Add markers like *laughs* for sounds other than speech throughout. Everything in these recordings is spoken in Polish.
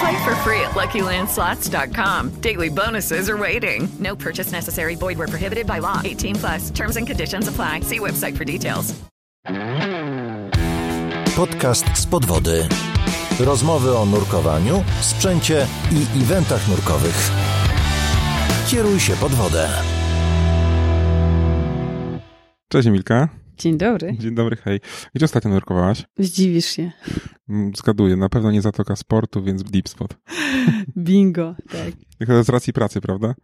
Play for free at LuckyLandSlots.com. Daily bonuses are waiting. No purchase necessary. Void where prohibited by law. 18 plus. Terms and conditions apply. See website for details. Podcast z podwody. Rozmowy o nurkowaniu, sprzęcie i eventach nurkowych. Kieruj się pod wodę. Cześć Emilka. Dzień dobry. Dzień dobry, hej. Gdzie ostatnio nurkowałaś? Zdziwisz się. Mm, Zgaduję, na pewno nie Zatoka Sportu, więc Deep Spot. *laughs* Bingo, tak. Tylko z racji pracy, prawda?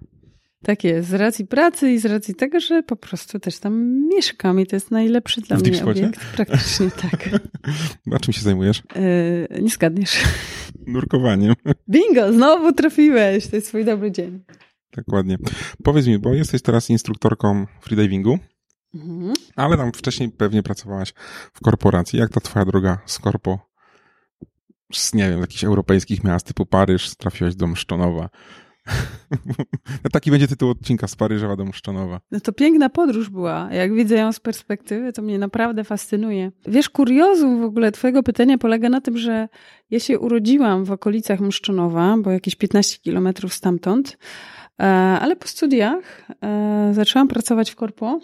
Tak jest, z racji pracy i z racji tego, że po prostu też tam mieszkam i to jest najlepszy dla W mnie Deep obiekt. Praktycznie *laughs* tak. A czym się zajmujesz? Yy, nie zgadniesz. *laughs* Nurkowaniem. Bingo, znowu trafiłeś. To jest swój dobry dzień. Tak ładnie. Powiedz mi, bo jesteś teraz instruktorką freedivingu, Mhm. ale tam wcześniej pewnie pracowałaś w korporacji. Jak ta twoja droga z korpo, z, nie wiem, jakichś europejskich miast typu Paryż, trafiłaś do Mszczonowa? *laughs* No Taki będzie tytuł odcinka z Paryża do Mszczonowa. No to piękna podróż była. Jak widzę ją z perspektywy, to mnie naprawdę fascynuje. Wiesz, kuriozum w ogóle twojego pytania polega na tym, że ja się urodziłam w okolicach Mszczonowa, bo jakieś 15 kilometrów stamtąd, e, ale po studiach e, zaczęłam pracować w korpo.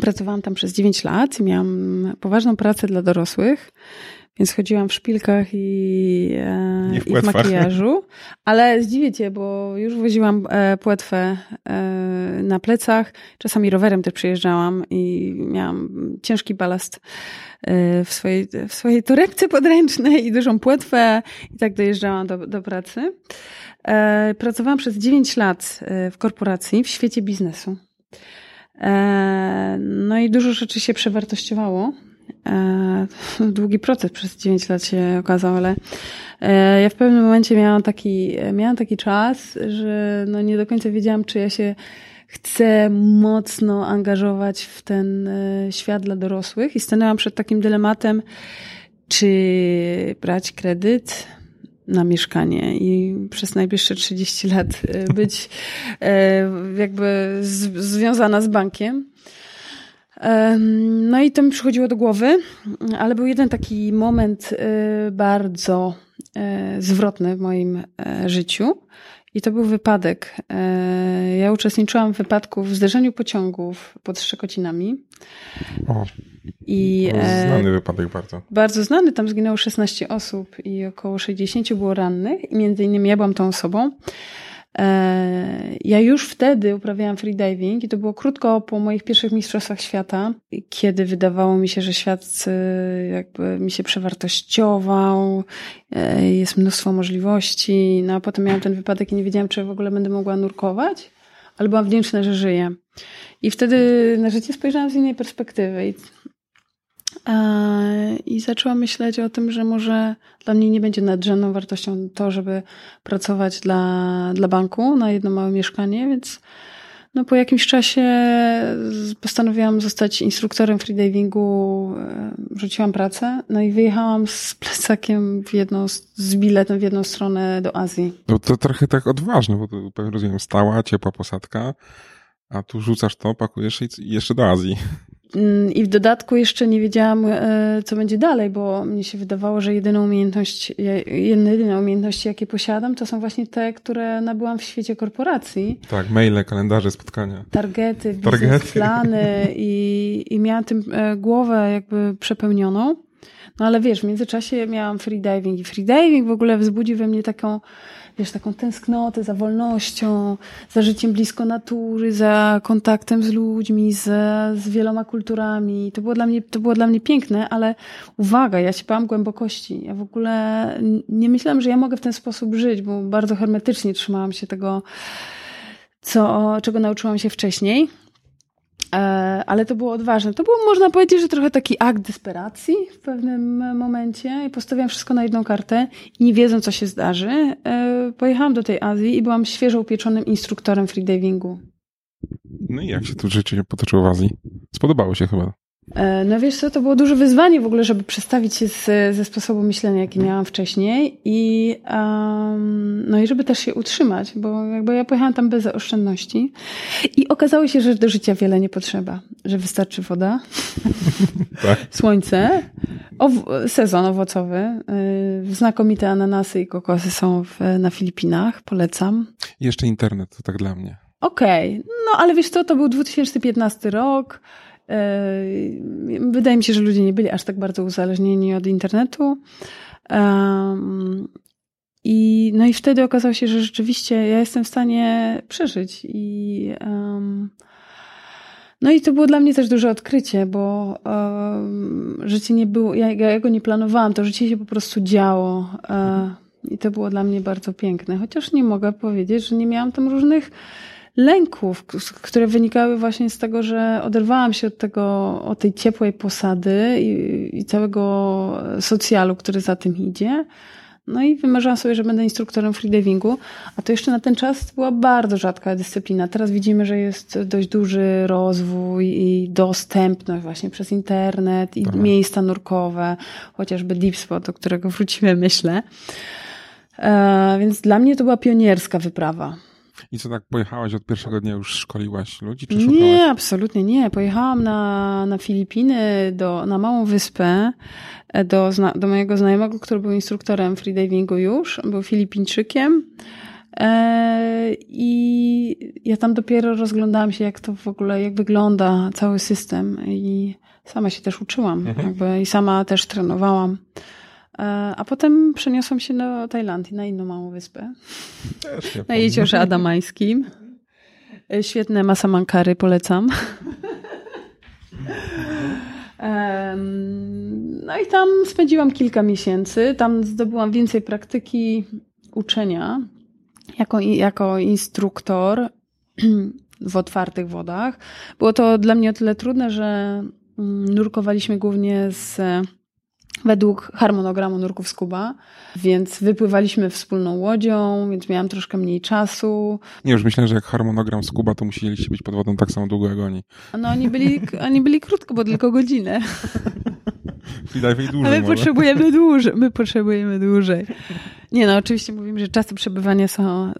Pracowałam tam przez 9 lat i miałam poważną pracę dla dorosłych, więc chodziłam w szpilkach i, e, Nie w i w makijażu. Ale zdziwię cię, bo już woziłam e, płetwę e, na plecach. Czasami rowerem też przyjeżdżałam i miałam ciężki balast e, w swojej, w swojej torebce podręcznej i dużą płetwę i tak dojeżdżałam do, do pracy. E, Pracowałam przez 9 lat e, w korporacji, w świecie biznesu. E, No i dużo rzeczy się przewartościowało. E, *laughs* Długi proces przez 9 lat się okazał, ale e, ja w pewnym momencie miałam taki, miałam taki czas, że no nie do końca wiedziałam, czy ja się chcę mocno angażować w ten świat dla dorosłych i stanęłam przed takim dylematem, czy brać kredyt na mieszkanie i przez najbliższe 30 lat e, być e, jakby z, związana z bankiem. Em, No i to mi przychodziło do głowy, ale był jeden taki moment e, bardzo zwrotny w moim życiu. I to był wypadek. E, Ja uczestniczyłam w wypadku w zderzeniu pociągów pod Szczekocinami. O, I, e, znany wypadek bardzo. bardzo znany, tam zginęło 16 osób i około 60 było rannych i między innymi ja byłam tą osobą. E, Ja już wtedy uprawiałam freediving i to było krótko po moich pierwszych mistrzostwach świata, kiedy wydawało mi się, że świat e, jakby mi się przewartościował, e, jest mnóstwo możliwości, no a potem miałam ten wypadek i nie wiedziałam, czy w ogóle będę mogła nurkować, ale byłam wdzięczna, że żyję. I wtedy na życie spojrzałam z innej perspektywy i I zaczęłam myśleć o tym, że może dla mnie nie będzie nadrzędną wartością to, żeby pracować dla, dla banku na jedno małe mieszkanie, więc no po jakimś czasie postanowiłam zostać instruktorem freedivingu, e, rzuciłam pracę, no i wyjechałam z plecakiem w jedną, z biletem w jedną stronę do Azji. No to trochę tak odważne, bo to rozumiem, stała, ciepła posadka, a tu rzucasz to, pakujesz i jeszcze do Azji. Mm, I w dodatku jeszcze nie wiedziałam, e, co będzie dalej, bo mnie się wydawało, że jedyną umiejętność, je- jedyne umiejętności, jakie posiadam, to są właśnie te, które nabyłam w świecie korporacji. Tak, maile, kalendarze, spotkania. Targety, Targety. biznesplany i, i miałam tym e, głowę jakby przepełnioną. No ale wiesz, w międzyczasie miałam freediving i freediving w ogóle wzbudzi we mnie taką, wiesz, taką tęsknotę za wolnością, za życiem blisko natury, za kontaktem z ludźmi, z, z wieloma kulturami. To było dla mnie, to było dla mnie piękne, ale uwaga, ja się bałam głębokości. Ja w ogóle nie myślałam, że ja mogę w ten sposób żyć, bo bardzo hermetycznie trzymałam się tego, co, czego nauczyłam się wcześniej. E, ale to było odważne. To było, można powiedzieć, że trochę taki akt desperacji w pewnym momencie. I postawiłam wszystko na jedną kartę i nie wiedząc, co się zdarzy, e, pojechałam do tej Azji i byłam świeżo upieczonym instruktorem freedivingu. No i jak się to życie potoczyło w Azji? Spodobało się chyba. E, no wiesz co, to było duże wyzwanie w ogóle, żeby przestawić się z, ze sposobu myślenia, jaki miałam wcześniej i um, no i żeby też się utrzymać, bo jakby ja pojechałam tam bez oszczędności i okazało się, że do życia wiele nie potrzeba, że wystarczy woda, *laughs* tak. słońce, ow- sezon owocowy, yy, znakomite ananasy i kokosy są w, na Filipinach, polecam. I jeszcze internet, to tak dla mnie. Okej, okay. no ale wiesz co, to był 2015 rok, Wydaje mi się, że ludzie nie byli aż tak bardzo uzależnieni od internetu. I, no i wtedy okazało się, że rzeczywiście ja jestem w stanie przeżyć. I, um, no i to było dla mnie też duże odkrycie, bo um, życie nie było, ja, ja go nie planowałam, to życie się po prostu działo. Um, I to było dla mnie bardzo piękne. Chociaż nie mogę powiedzieć, że nie miałam tam różnych lęków, które wynikały właśnie z tego, że oderwałam się od tego, od tej ciepłej posady i, i całego socjalu, który za tym idzie. No i wymarzyłam sobie, że będę instruktorem freedivingu, a to jeszcze na ten czas była bardzo rzadka dyscyplina. Teraz widzimy, że jest dość duży rozwój i dostępność właśnie przez internet i Aha. miejsca nurkowe, chociażby Deep Spot, do którego wrócimy, myślę. E, więc dla mnie to była pionierska wyprawa. I co tak pojechałaś od pierwszego dnia już szkoliłaś ludzi, czy? Nie, absolutnie nie. Pojechałam na, na Filipiny, do, na małą wyspę e, do, do mojego znajomego, który był instruktorem freedivingu już, był Filipińczykiem. E, I ja tam dopiero rozglądałam się, jak to w ogóle, jak wygląda cały system. I sama się też uczyłam, mhm. jakby, i sama też trenowałam. E, a potem przeniosłam się do Tajlandii, na inną małą wyspę. na jeziorze Adamańskim. E, świetne masamankary, polecam. No i tam spędziłam kilka miesięcy. Tam zdobyłam więcej praktyki uczenia jako, jako instruktor w otwartych wodach. Było to dla mnie o tyle trudne, że mm, nurkowaliśmy głównie z według harmonogramu nurków Skuba, więc wypływaliśmy wspólną łodzią, więc miałam troszkę mniej czasu. Nie, już myślę, że jak harmonogram Skuba, to musieliście być pod wodą tak samo długo jak oni. No oni byli, oni byli krótko, bo tylko godzinę. *laughs* *laughs* dłużej Ale my potrzebujemy dłużej, my potrzebujemy dłużej. Nie no, oczywiście mówimy, że czasy przebywania są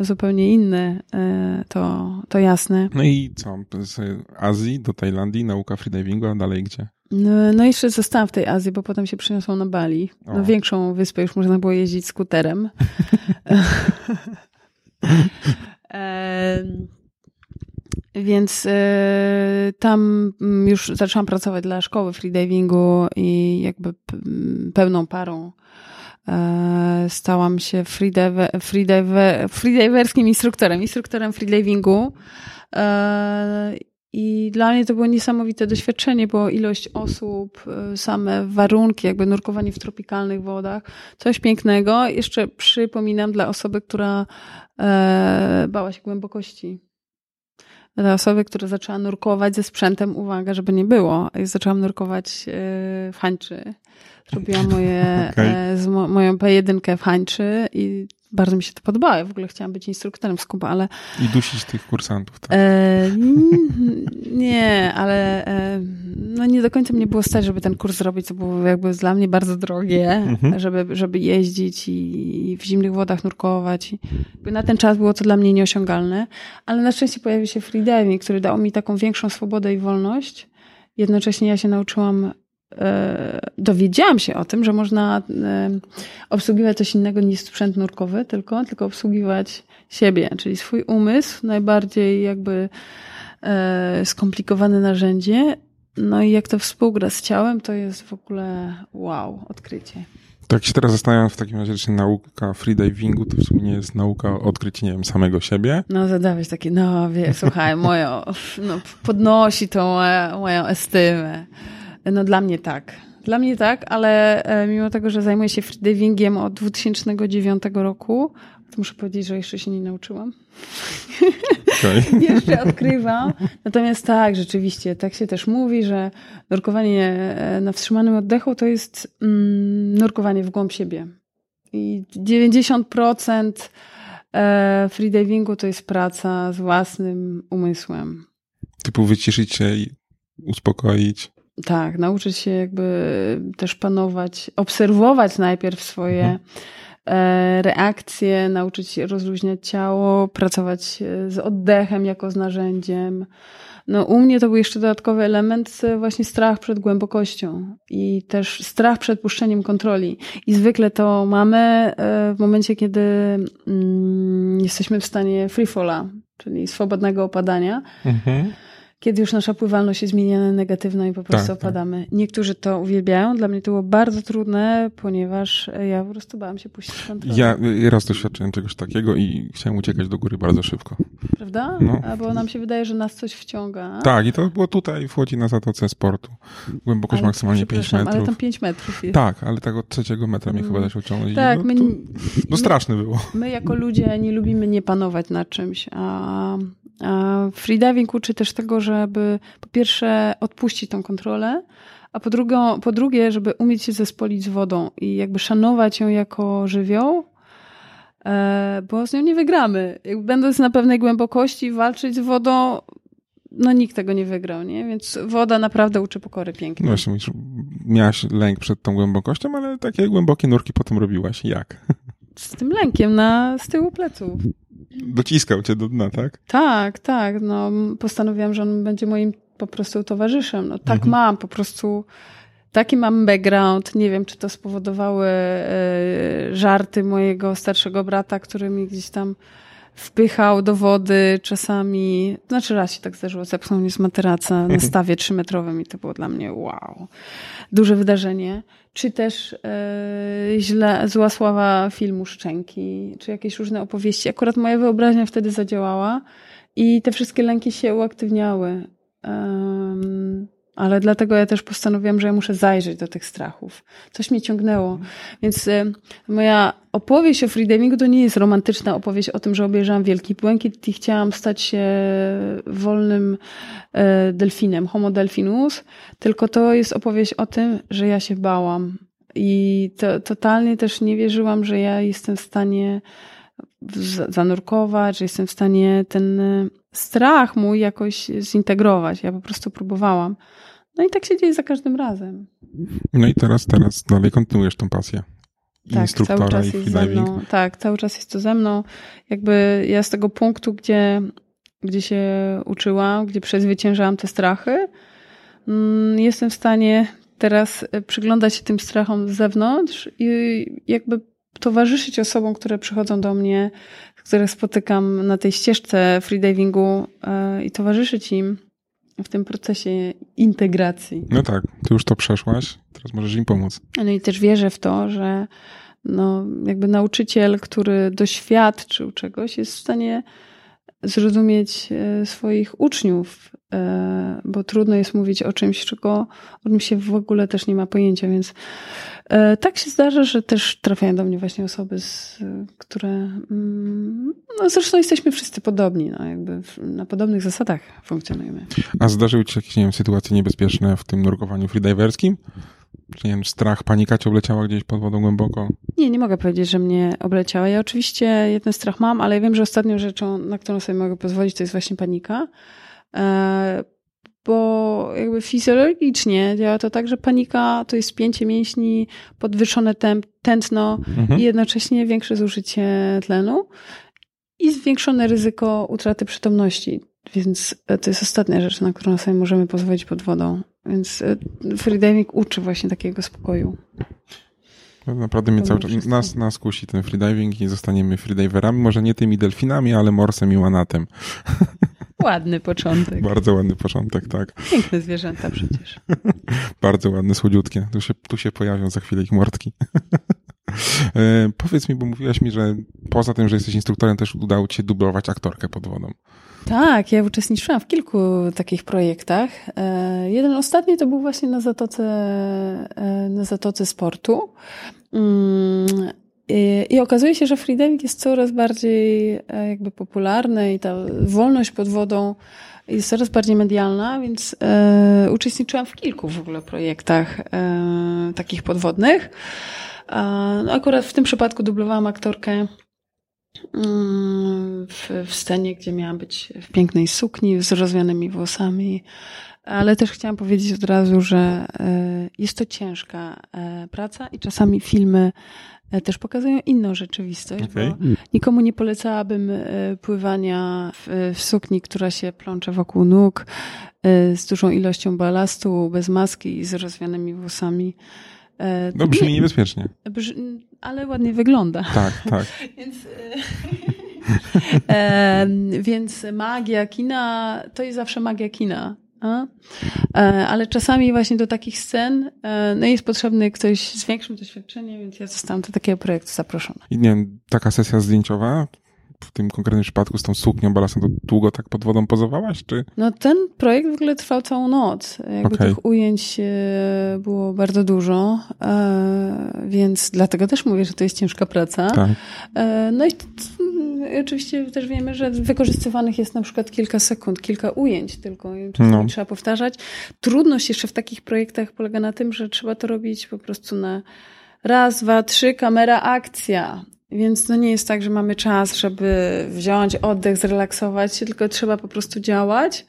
zupełnie inne, e, to, to jasne. No i co, z Azji do Tajlandii, nauka freedivingu, a dalej gdzie? No, no jeszcze zostałam w tej Azji, bo potem się przeniosłam na Bali. No, większą wyspę już można było jeździć skuterem. *laughs* *laughs* e, więc e, tam już zaczęłam pracować dla szkoły freedivingu i jakby pełną parą e, stałam się freediver, freediver, freediverskim instruktorem, instruktorem freedivingu. E, i dla mnie to było niesamowite doświadczenie, bo ilość osób, y, same warunki, jakby nurkowanie w tropikalnych wodach, coś pięknego. Jeszcze przypominam dla osoby, która e, bała się głębokości. Dla osoby, która zaczęła nurkować ze sprzętem, uwaga, żeby nie było. Ja zaczęłam nurkować e, w hańczy. Zrobiłam moje, *laughs* okay. e, z mo, moją P1 w hańczy i bardzo mi się to podobało. Ja w ogóle chciałam być instruktorem skuba, ale... I dusić tych kursantów, tak? E, nie, ale e, no nie do końca mnie było stać, żeby ten kurs zrobić, co było jakby dla mnie bardzo drogie, mhm. żeby, żeby jeździć i, i, w zimnych wodach nurkować. I na ten czas było to dla mnie nieosiągalne, ale na szczęście pojawił się freediving, który dał mi taką większą swobodę i wolność. Jednocześnie ja się nauczyłam dowiedziałam się o tym, że można e, obsługiwać coś innego niż sprzęt nurkowy, tylko, tylko obsługiwać siebie, czyli swój umysł, najbardziej jakby e, skomplikowane narzędzie no i jak to współgra z ciałem, to jest w ogóle wow, odkrycie. Tak się teraz zastanawiam w takim razie, czy nauka freedivingu to w sumie nie jest nauka o odkryciu, nie wiem, samego siebie. No zadałeś takie, no wie, słuchaj, moją, no, podnosi tą moją, moją estymę. No dla mnie tak. Dla mnie tak, ale e, mimo tego, że zajmuję się freedivingiem od 2009 roku, to muszę powiedzieć, że jeszcze się nie nauczyłam. Okay. *laughs* jeszcze odkrywam. Natomiast tak, rzeczywiście, tak się też mówi, że nurkowanie e, na wstrzymanym oddechu to jest mm, nurkowanie w głąb siebie. I 90% e, freedivingu to jest praca z własnym umysłem. Typu wyciszyć się i uspokoić. Tak, nauczyć się jakby też panować, obserwować najpierw swoje mhm. E, reakcje, nauczyć się rozluźniać ciało, pracować e, z oddechem jako z narzędziem. No, u mnie to był jeszcze dodatkowy element, e, właśnie strach przed głębokością i też strach przed puszczeniem kontroli. I zwykle to mamy w momencie, kiedy mm, jesteśmy w stanie freefalla, czyli swobodnego opadania. Mhm kiedy już nasza pływalność jest zmieniana negatywną i po prostu tak, tak. opadamy. Tak. Niektórzy to uwielbiają. Dla mnie to było bardzo trudne, ponieważ ja po prostu bałam się puścić kontrolę. Ja raz doświadczyłem czegoś takiego i chciałem uciekać do góry bardzo szybko. Prawda? No. Bo nam się wydaje, że nas coś wciąga. Tak, i to było tutaj, w Łodzi na Zatoce Sportu. Głębokość ale, maksymalnie 5 metrów. Ale tam 5 metrów jest. Tak, ale tak od trzeciego metra mnie mm. chyba da się uciągnąć. Tak, no, my, to, no straszne było. My jako ludzie nie lubimy nie panować nad czymś, a Freediving uczy też tego, żeby po pierwsze odpuścić tą kontrolę, a po, drugie, po drugie, żeby umieć się zespolić z wodą i jakby szanować ją jako żywioł, e, bo z nią nie wygramy. Będąc na pewnej głębokości, walczyć z wodą, no nikt tego nie wygrał, nie? Więc woda naprawdę uczy pokory pięknie. No właśnie, miałaś lęk przed tą głębokością, ale takie głębokie nurki potem robiłaś. Jak? Z tym lękiem na z tyłu pleców. Dociskał cię do dna, tak? Tak, tak. No, postanowiłam, że on będzie moim po prostu towarzyszem. No, tak mhm. mam, po prostu taki mam background. Nie wiem, czy to spowodowały y, żarty mojego starszego brata, który mi gdzieś tam wpychał do wody czasami. Znaczy raz się tak zdarzyło, zepchnął mnie z materaca na stawie trzymetrowym i to było dla mnie wow. Duże wydarzenie czy też e, źle, zła sława filmu Szczęki, czy jakieś różne opowieści. Akurat moja wyobraźnia wtedy zadziałała i te wszystkie lęki się uaktywniały. Um, ale dlatego ja też postanowiłam, że ja muszę zajrzeć do tych strachów. Coś mnie ciągnęło. Więc y, moja opowieść o freedivingu to nie jest romantyczna opowieść o tym, że obejrzałam wielki błękit i chciałam stać się wolnym y, delfinem, homo delfinus, tylko to jest opowieść o tym, że ja się bałam. I to, totalnie też nie wierzyłam, że ja jestem w stanie zanurkować, że jestem w stanie ten y, strach mój jakoś zintegrować. Ja po prostu próbowałam. No i tak się dzieje za każdym razem. No i teraz, teraz dalej kontynuujesz tą pasję. Tak, Instruktora cały czas i jest ze mną. Tak, cały czas jest to ze mną. Jakby ja z tego punktu, gdzie, gdzie się uczyłam, gdzie przezwyciężałam te strachy, mm, jestem w stanie teraz przyglądać się tym strachom z zewnątrz i jakby towarzyszyć osobom, które przychodzą do mnie, które spotykam na tej ścieżce freedivingu e, i towarzyszyć im w tym procesie integracji. No tak, ty już to przeszłaś, teraz możesz im pomóc. No i też wierzę w to, że no, jakby nauczyciel, który doświadczył czegoś, jest w stanie zrozumieć e, swoich uczniów, e, bo trudno jest mówić o czymś, czego o czym się w ogóle też nie ma pojęcia, więc e, tak się zdarza, że też trafiają do mnie właśnie osoby, które mm, no zresztą jesteśmy wszyscy podobni, no jakby na podobnych zasadach funkcjonujemy. A zdarzyły ci jakieś, nie wiem, sytuacje niebezpieczne w tym nurkowaniu freediverskim? Nie wiem, strach, panika cię obleciała gdzieś pod wodą głęboko? Nie, nie mogę powiedzieć, że mnie obleciała. Ja oczywiście jeden strach mam, ale ja wiem, że ostatnią rzeczą, na którą sobie mogę pozwolić, to jest właśnie panika. E, bo jakby fizjologicznie działa to tak, że panika to jest spięcie mięśni, podwyższone temp, tętno mhm. i jednocześnie większe zużycie tlenu i zwiększone ryzyko utraty przytomności. Więc to jest ostatnia rzecz, na którą sobie możemy pozwolić pod wodą. Więc e, freediving uczy właśnie takiego spokoju. No, naprawdę mnie cały czas, nas, nas kusi ten freediving i zostaniemy freediverami, może nie tymi delfinami, ale morsem i manatem. *laughs* Ładny początek. Bardzo ładny początek, tak. Piękne zwierzęta przecież. *laughs* Bardzo ładne, słodziutkie. Tu się, tu się pojawią za chwilę ich mordki. *laughs* e, powiedz mi, bo mówiłaś mi, że poza tym, że jesteś instruktorem, też udało ci się dublować aktorkę pod wodą. Tak, ja uczestniczyłam w kilku takich projektach. E, jeden ostatni to był właśnie na Zatoce, e, na Zatoce Sportu. Mm, I, I okazuje się, że freediving jest coraz bardziej e, jakby popularny i ta wolność pod wodą jest coraz bardziej medialna, więc e, uczestniczyłam w kilku w ogóle projektach e, takich podwodnych. E, no akurat w tym przypadku dublowałam aktorkę w, w scenie, gdzie miałam być w pięknej sukni z rozwianymi włosami. Ale też chciałam powiedzieć od razu, że e, jest to ciężka e, praca i czasami filmy e, też pokazują inną rzeczywistość, Okej. bo nikomu nie polecałabym pływania w, w sukni, która się plącze wokół nóg, z dużą ilością balastu, bez maski i z rozwianymi włosami. No brzmi niebezpiecznie. Brz- ale ładnie wygląda. Tak, tak. *laughs* Więc, e, *laughs* e, więc magia kina to jest zawsze magia kina. A? E, ale czasami właśnie do takich scen e, no jest potrzebny ktoś z większym doświadczeniem, więc ja zostałam do takiego projektu zaproszona. I nie wiem, taka sesja zdjęciowa, w tym konkretnym przypadku z tą suknią balasem, to długo tak pod wodą pozowałaś, czy? No ten projekt w ogóle trwał całą noc. Jakby Okej. tych ujęć e, było bardzo dużo, e, więc dlatego też mówię, że to jest ciężka praca. Tak. E, No i oczywiście też wiemy, że wykorzystywanych jest na przykład kilka sekund, kilka ujęć tylko No. trzeba powtarzać. Trudność jeszcze w takich projektach polega na tym, że trzeba to robić po prostu na raz, dwa, trzy, kamera, akcja. Więc to nie jest tak, że mamy czas, żeby wziąć oddech, zrelaksować się, tylko trzeba po prostu działać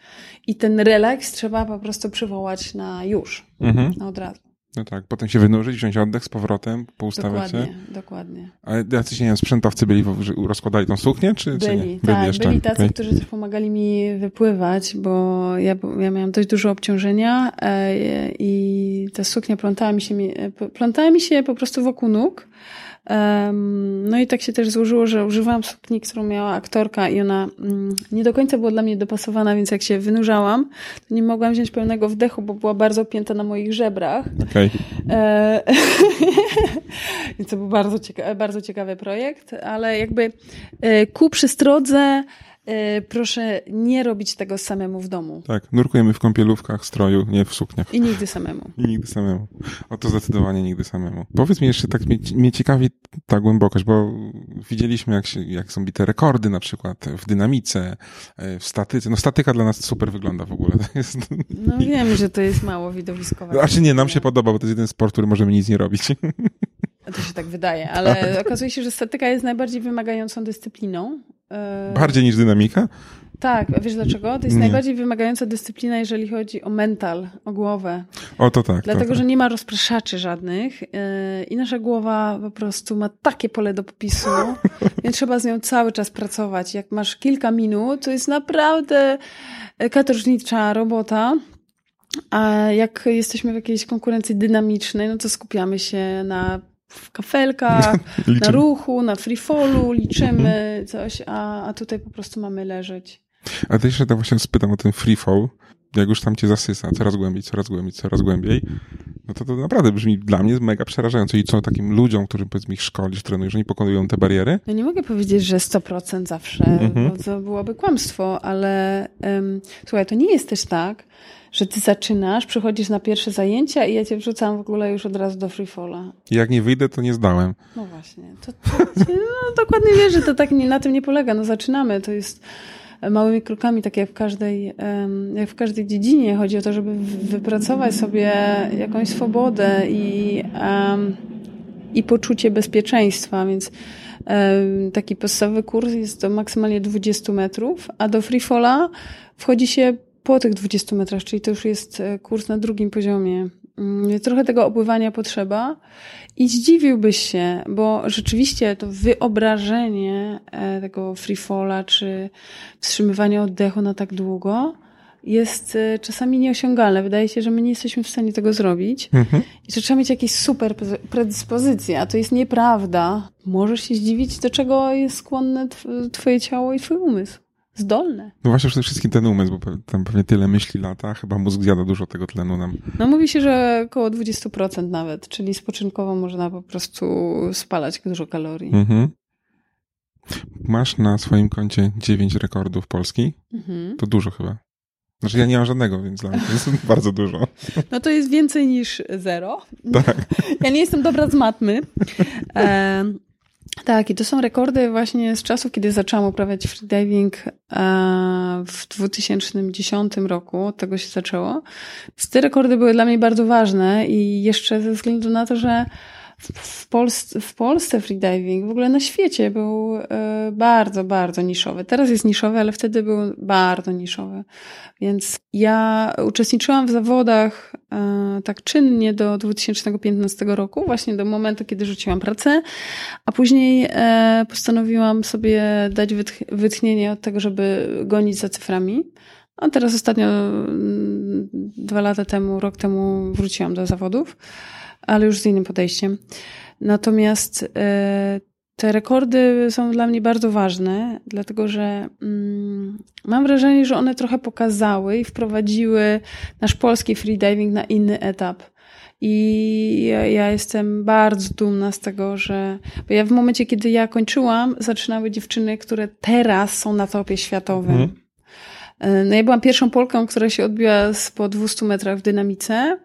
i ten relaks trzeba po prostu przywołać na już, Mhm. na od razu. No tak, potem się wynurzyć, wziąć oddech z powrotem, poustawiać się. Dokładnie, dokładnie. Ale jacyś, nie wiem, sprzętowcy byli, rozkładali tą suknię, czy, czy nie? Byli, tak, jeszcze. byli tacy, Okej. którzy też pomagali mi wypływać, bo ja, ja miałam dość dużo obciążenia e, i ta suknia plątała mi się, mi- plątała mi się po prostu wokół nóg. No i tak się też złożyło, że używałam sukni, którą miała aktorka i ona mm, nie do końca była dla mnie dopasowana, więc jak się wynurzałam, to nie mogłam wziąć pełnego wdechu, bo była bardzo opięta na moich żebrach. Okej. E, *laughs* Więc to był bardzo, cieka- bardzo ciekawy projekt, ale jakby e, ku przystrodze proszę nie robić tego samemu w domu. Tak, nurkujemy w kąpielówkach, stroju, nie w sukniach. I nigdy samemu. *laughs* I nigdy samemu. O to zdecydowanie nigdy samemu. Powiedz mi jeszcze, tak mnie, mnie ciekawi ta głębokość, bo widzieliśmy, jak, się, jak są bite rekordy na przykład w dynamice, e, w statyce. No statyka dla nas super wygląda w ogóle. *laughs* Jest... No wiem, że to jest mało widowiskowe. Znaczy nie, nam się podoba, bo to jest jeden sport, który możemy nic nie robić. To się tak wydaje, ale okazuje się, że statyka jest najbardziej wymagającą dyscypliną. E, Bardziej niż dynamika? Tak, a wiesz dlaczego? To jest Nie. najbardziej wymagająca dyscyplina, jeżeli chodzi o mental, o głowę. O, to tak. Dlatego, to, że tak. nie ma rozpraszaczy żadnych yy, i nasza głowa po prostu ma takie pole do popisu, *laughs* więc trzeba z nią cały czas pracować. Jak masz kilka minut, to jest naprawdę katorżnicza robota. A jak jesteśmy w jakiejś konkurencji dynamicznej, no to skupiamy się na kafelkach, na ruchu, na freefallu, liczymy coś, a, a tutaj po prostu mamy leżeć. A to jeszcze tak właśnie spytam o ten free fall. Jak już tam cię zasysa coraz głębiej, coraz głębiej, coraz głębiej, no to to naprawdę brzmi dla mnie mega przerażająco. I co takim ludziom, którym powiedzmy ich szkolisz, trenujesz, oni pokonują te bariery? Ja nie mogę powiedzieć, że 100% zawsze, Mhm. bo to byłoby kłamstwo, ale um, słuchaj, to nie jest też tak, że ty zaczynasz, przychodzisz na pierwsze zajęcia i ja cię wrzucam w ogóle już od razu do freefalla. Jak nie wyjdę, to nie zdałem. No właśnie. To, to, no, dokładnie wiesz, że to tak nie, na tym nie polega. No zaczynamy, to jest małymi krokami, tak jak w każdej, jak w każdej dziedzinie. Chodzi o to, żeby wypracować sobie jakąś swobodę i, i poczucie bezpieczeństwa, więc taki podstawowy kurs jest do maksymalnie 20 metrów, a do freefalla wchodzi się po tych 20 metrach, czyli to już jest e, kurs na drugim poziomie. Mm, Trochę tego opływania potrzeba i zdziwiłbyś się, bo rzeczywiście to wyobrażenie e, tego freefalla czy wstrzymywania oddechu na tak długo jest e, czasami nieosiągalne. Wydaje się, że my nie jesteśmy w stanie tego zrobić Mhm. i że trzeba mieć jakieś super pre- predyspozycje, a to jest nieprawda. Możesz się zdziwić, do czego jest skłonne tw- twoje ciało i twój umysł. Zdolne. No właśnie przede wszystkim ten umysł, bo tam pewnie tyle myśli lata, chyba mózg zjada dużo tego tlenu nam. No mówi się, że około 20% nawet, czyli spoczynkowo można po prostu spalać dużo kalorii. Mhm. Masz na swoim koncie 9 rekordów Polski. Mhm. To dużo chyba. Znaczy ja nie mam żadnego, więc dla mnie to jest *laughs* bardzo dużo. No to jest więcej niż zero. Tak. Ja nie jestem dobra z matmy. E, tak, i to są rekordy właśnie z czasów, kiedy zaczęłam uprawiać freediving e, w 2010 roku. Od tego się zaczęło. Więc te rekordy były dla mnie bardzo ważne i jeszcze ze względu na to, że w, Polsce, w Polsce freediving, w ogóle na świecie był e, bardzo, bardzo niszowy. Teraz jest niszowy, ale wtedy był bardzo niszowy. Więc ja uczestniczyłam w zawodach e, tak czynnie do 2015 roku, właśnie do momentu, kiedy rzuciłam pracę, a później e, postanowiłam sobie dać wytch wytchnienie od tego, żeby gonić za cyframi. A teraz ostatnio, mm, dwa lata temu, rok temu wróciłam do zawodów ale już z innym podejściem. Natomiast e, te rekordy są dla mnie bardzo ważne, dlatego że mm, mam wrażenie, że one trochę pokazały i wprowadziły nasz polski freediving na inny etap. I ja, ja, jestem bardzo dumna z tego, że. Bo ja w momencie, kiedy ja kończyłam, zaczynały dziewczyny, które teraz są na topie światowym. Mhm. No ja byłam pierwszą Polką, która się odbiła po 200 metrach w dynamice.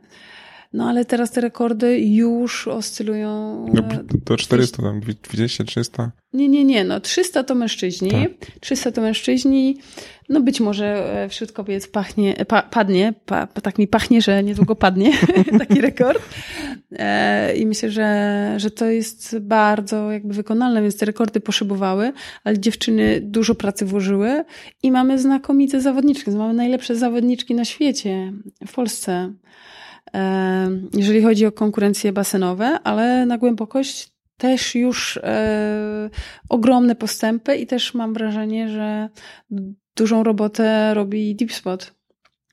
No ale teraz te rekordy już oscylują. No, do 400, tam 200, 300? Nie, nie, nie. No 300 to mężczyźni. Tak. 300 to mężczyźni. No być może e, wśród kobiet pachnie, pa, padnie, pa, tak mi pachnie, że niedługo padnie *laughs* taki rekord. E, I myślę, że, że to jest bardzo jakby wykonalne, więc te rekordy poszybowały, ale dziewczyny dużo pracy włożyły i mamy znakomite zawodniczki. Mamy najlepsze zawodniczki na świecie, w Polsce jeżeli chodzi o konkurencje basenowe, ale na głębokość też już e, ogromne postępy i też mam wrażenie, że dużą robotę robi Deep Spot.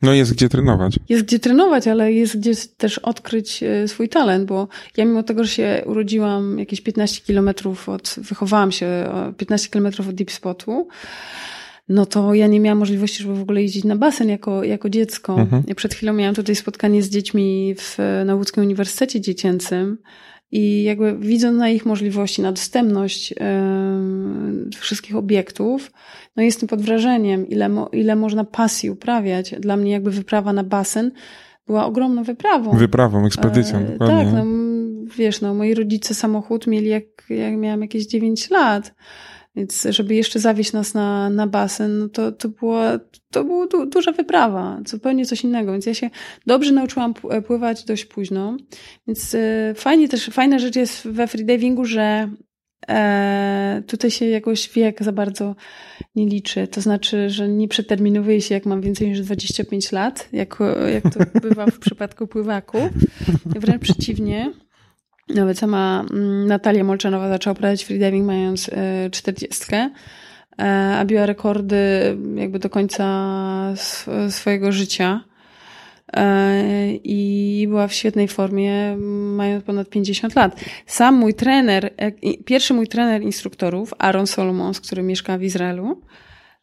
No jest gdzie trenować. Jest gdzie trenować, ale jest gdzie też odkryć e, swój talent, bo ja mimo tego, że się urodziłam jakieś 15 kilometrów od, wychowałam się 15 kilometrów od Deep Spotu, no to ja nie miałam możliwości, żeby w ogóle jeździć na basen jako, jako dziecko. Mhm. Ja przed chwilą miałam tutaj spotkanie z dziećmi w, na Łódzkim Uniwersytecie Dziecięcym i jakby widząc na ich możliwości, na dostępność yy, wszystkich obiektów, no jestem pod wrażeniem, ile, mo, ile można pasji uprawiać. Dla mnie jakby wyprawa na basen była ogromną wyprawą. Wyprawą, ekspedycją. E, tak, no, wiesz, no moi rodzice samochód mieli jak, jak miałam jakieś 9 lat. Więc żeby jeszcze zawieźć nas na, na basen, no to, to była, to była du, duża wyprawa, zupełnie coś innego. Więc ja się dobrze nauczyłam pływać dość późno. Więc e, fajnie też, fajna rzecz jest we freedivingu, że e, tutaj się jakoś wiek za bardzo nie liczy. To znaczy, że nie przeterminowuje się, jak mam więcej niż 25 lat, jak, jak to bywa w *laughs* przypadku pływaków. Wręcz przeciwnie. Nawet sama mm, Natalia Molczanowa zaczęła uprawiać freediving mając e, czterdziestkę, e, a biła rekordy jakby do końca swojego życia. E, I była w świetnej formie, mając ponad 50 lat. Sam mój trener, pierwszy mój trener instruktorów, Aaron Solomons, który mieszka w Izraelu,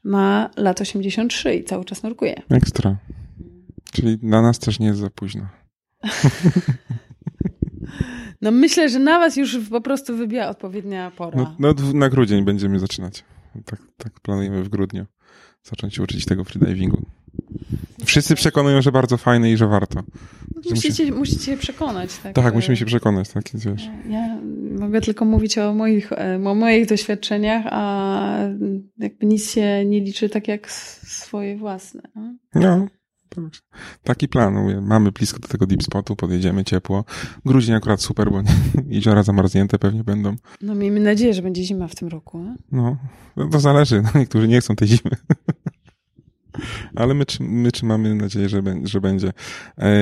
ma lat 83 i cały czas nurkuje. Ekstra. Czyli dla nas też nie jest za późno. *laughs* No myślę, że na was już po prostu wybija odpowiednia pora. No, no na grudzień będziemy zaczynać. Tak, tak planujemy w grudniu zacząć się uczyć tego freedivingu. Wszyscy przekonują, że bardzo fajne i że warto. Musicie, musi... musicie się przekonać. Tak, tak musimy się przekonać, tak wiesz. Ja mogę tylko mówić o moich, o moich doświadczeniach, a jakby nic się nie liczy tak jak swoje własne. No, no Taki plan. Mamy blisko do tego deep spotu, podjedziemy ciepło. Grudzień akurat super, bo *laughs* jeziora zamarznięte pewnie będą. No miejmy nadzieję, że będzie zima w tym roku. No, to zależy. *laughs* No, niektórzy nie chcą tej zimy. *laughs* Ale my, my trzymamy nadzieję, że, że będzie. E,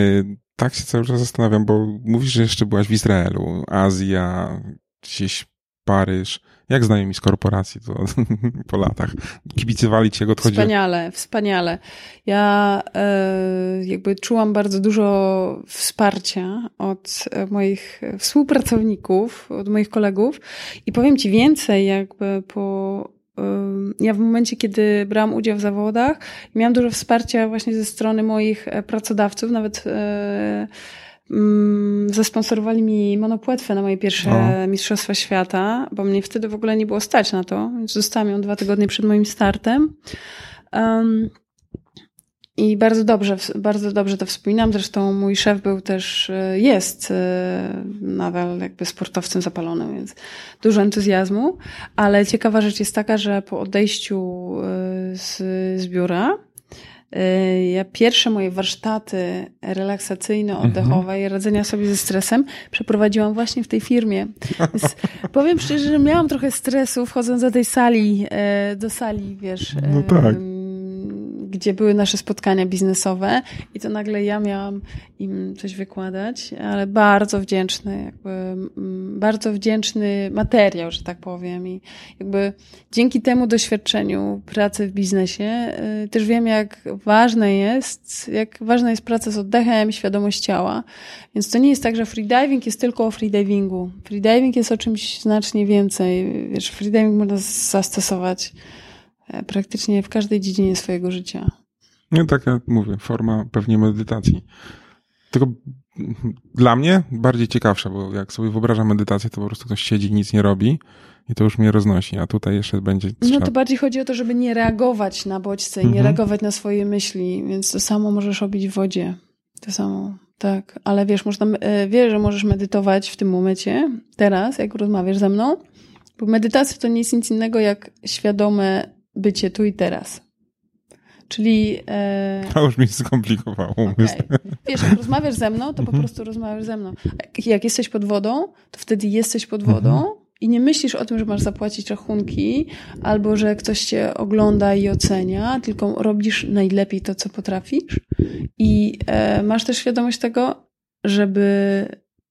tak się cały czas zastanawiam, bo mówisz, że jeszcze byłaś w Izraelu, Azja, gdzieś Paryż. Jak znajomi z korporacji to *laughs* po latach? Kibicowali ci, jak odchodziło? Wspaniale, wspaniale. Ja e, jakby czułam bardzo dużo wsparcia od moich współpracowników, od moich kolegów i powiem ci więcej, jakby po ja w momencie, kiedy brałam udział w zawodach, miałam dużo wsparcia właśnie ze strony moich e, pracodawców, nawet e, zasponsorowali mi monopłetwę na moje pierwsze o. Mistrzostwa Świata, bo mnie wtedy w ogóle nie było stać na to, więc dostałam ją dwa tygodnie przed moim startem. Um, i bardzo dobrze, bardzo dobrze to wspominam. Zresztą mój szef był też, e, jest e, nadal jakby sportowcem zapalonym, więc dużo entuzjazmu. Ale ciekawa rzecz jest taka, że po odejściu e, z, z biura, ja pierwsze moje warsztaty relaksacyjno-oddechowe mhm. i radzenia sobie ze stresem przeprowadziłam właśnie w tej firmie. Więc *laughs* powiem szczerze, że miałam trochę stresu wchodząc do tej sali, do sali, wiesz. No tak gdzie były nasze spotkania biznesowe i to nagle ja miałam im coś wykładać, ale bardzo wdzięczny, jakby, mm, bardzo wdzięczny materiał, że tak powiem. I jakby dzięki temu doświadczeniu pracy w biznesie y, też wiem, jak ważne jest, jak ważna jest praca z oddechem, świadomość ciała. Więc to nie jest tak, że freediving jest tylko o freedivingu. Freediving jest o czymś znacznie więcej. Wiesz, freediving można zastosować praktycznie w każdej dziedzinie swojego życia. No tak jak mówię, forma pewnie medytacji. Tylko dla mnie bardziej ciekawsza, bo jak sobie wyobrażam medytację, to po prostu ktoś siedzi, nic nie robi i to już mnie roznosi, a tutaj jeszcze będzie... No to bardziej chodzi o to, żeby nie reagować na bodźce i nie mhm. reagować na swoje myśli, więc to samo możesz robić w wodzie. To samo, tak. Ale wiesz, można, e, wiesz, że możesz medytować w tym momencie, teraz, jak rozmawiasz ze mną, bo medytacja to nie jest nic innego jak świadome bycie tu i teraz. Czyli. E... To już mi skomplikowało. Okay. Wiesz, jak rozmawiasz ze mną, to po mhm. prostu rozmawiasz ze mną. Jak jesteś pod wodą, to wtedy jesteś pod wodą. Mhm. I nie myślisz o tym, że masz zapłacić rachunki, albo że ktoś cię ogląda i ocenia, tylko robisz najlepiej to, co potrafisz. I e, masz też świadomość tego, żeby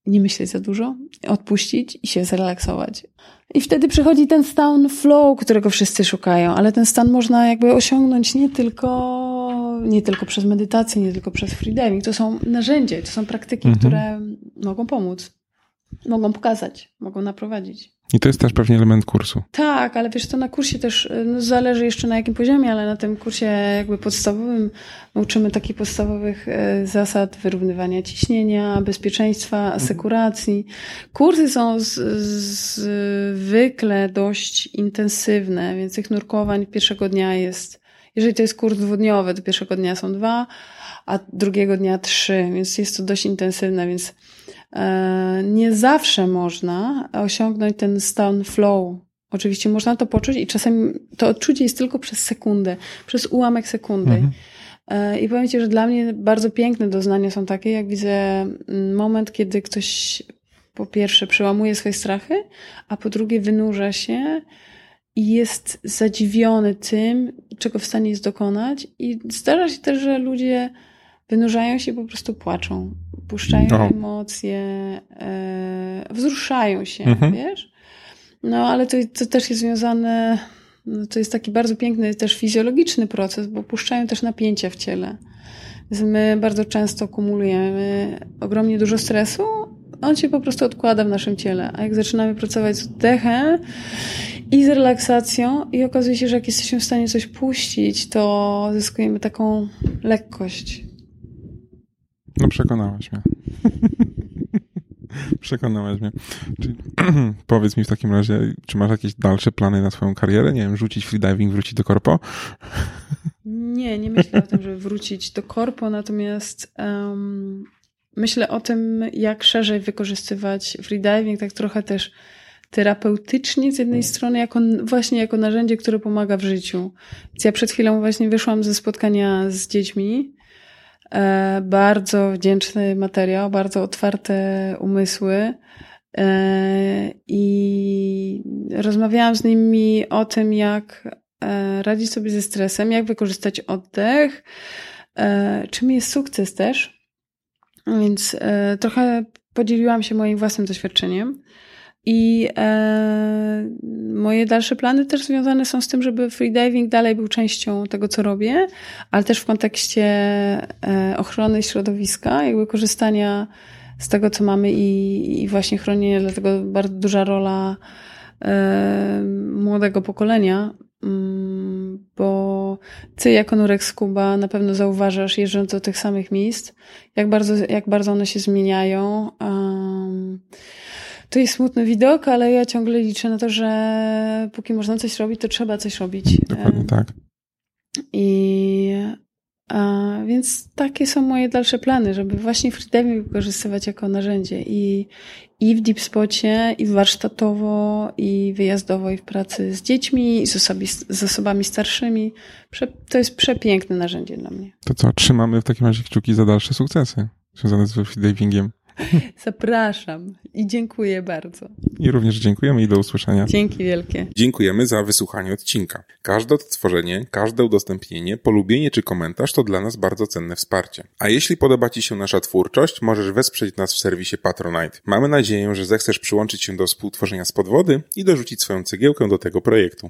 nie myśleć za dużo, odpuścić i się zrelaksować. I wtedy przychodzi ten stan flow, którego wszyscy szukają, ale ten stan można jakby osiągnąć nie tylko, nie tylko przez medytację, nie tylko przez freediving. To są narzędzia, to są praktyki, mhm. które mogą pomóc, mogą pokazać, mogą naprowadzić. I to jest też pewnie element kursu. Tak, ale wiesz, to na kursie też no, zależy jeszcze na jakim poziomie, ale na tym kursie jakby podstawowym uczymy takich podstawowych e, zasad wyrównywania ciśnienia, bezpieczeństwa, mhm. asekuracji. Kursy są z, zwykle dość intensywne, więc tych nurkowań pierwszego dnia jest, jeżeli to jest kurs dwudniowy, to pierwszego dnia są dwa, a drugiego dnia trzy, więc jest to dość intensywne, więc nie zawsze można osiągnąć ten stan flow. Oczywiście można to poczuć i czasem to odczucie jest tylko przez sekundę, przez ułamek sekundy. Mhm. E, I powiem Ci, że dla mnie bardzo piękne doznania są takie, jak widzę mm, moment, kiedy ktoś po pierwsze przełamuje swoje strachy, a po drugie wynurza się i jest zadziwiony tym, czego w stanie jest dokonać. I zdarza się też, że ludzie wynurzają się i po prostu płaczą puszczają no. emocje, e, wzruszają się, mhm. wiesz? No, ale to, to też jest związane, no, to jest taki bardzo piękny też fizjologiczny proces, bo puszczają też napięcia w ciele. Więc my bardzo często kumulujemy ogromnie dużo stresu, on się po prostu odkłada w naszym ciele. A jak zaczynamy pracować z oddechem i z relaksacją i okazuje się, że jak jesteśmy w stanie coś puścić, to zyskujemy taką lekkość, no przekonałaś mnie. *laughs* przekonałaś mnie. Czyli, *clears throat* powiedz mi w takim razie, czy masz jakieś dalsze plany na swoją karierę? Nie wiem, rzucić freediving, wrócić do korpo? *laughs* nie, nie myślę o tym, żeby wrócić do korpo, natomiast um, myślę o tym, jak szerzej wykorzystywać freediving, tak trochę też terapeutycznie z jednej strony, jako, właśnie jako narzędzie, które pomaga w życiu. Więc ja przed chwilą właśnie wyszłam ze spotkania z dziećmi bardzo wdzięczny materiał, bardzo otwarte umysły. E, I rozmawiałam z nimi o tym, jak e, radzić sobie ze stresem, jak wykorzystać oddech, czym jest sukces też. Więc trochę podzieliłam się moim własnym doświadczeniem. I e, moje dalsze plany też związane są z tym, żeby freediving dalej był częścią tego, co robię, ale też w kontekście e, ochrony środowiska, jakby korzystania z tego, co mamy i, i właśnie chronienia, dlatego bardzo duża rola e, młodego pokolenia mm, bo ty jako nurek Skuba na pewno zauważasz, jeżdżąc do tych samych miejsc, jak bardzo, jak bardzo one się zmieniają. To jest smutny widok, ale ja ciągle liczę na to, że póki można coś robić, to trzeba coś robić. Dokładnie tak. I a, więc takie są moje dalsze plany, żeby właśnie freediving wykorzystywać jako narzędzie i, i w deep spocie, i warsztatowo, i wyjazdowo, i w pracy z dziećmi, i z, osobi, z osobami starszymi. Prze, to jest przepiękne narzędzie dla mnie. To co, trzymamy w takim razie kciuki za dalsze sukcesy związane z freedivingiem. *laughs* Zapraszam i dziękuję bardzo. I również dziękujemy i do usłyszenia. Dzięki wielkie. Dziękujemy za wysłuchanie odcinka. Każde odtworzenie, każde udostępnienie, polubienie czy komentarz to dla nas bardzo cenne wsparcie. A jeśli podoba Ci się nasza twórczość, możesz wesprzeć nas w serwisie Patronite. Mamy nadzieję, że zechcesz przyłączyć się do współtworzenia z podwody i dorzucić swoją cegiełkę do tego projektu.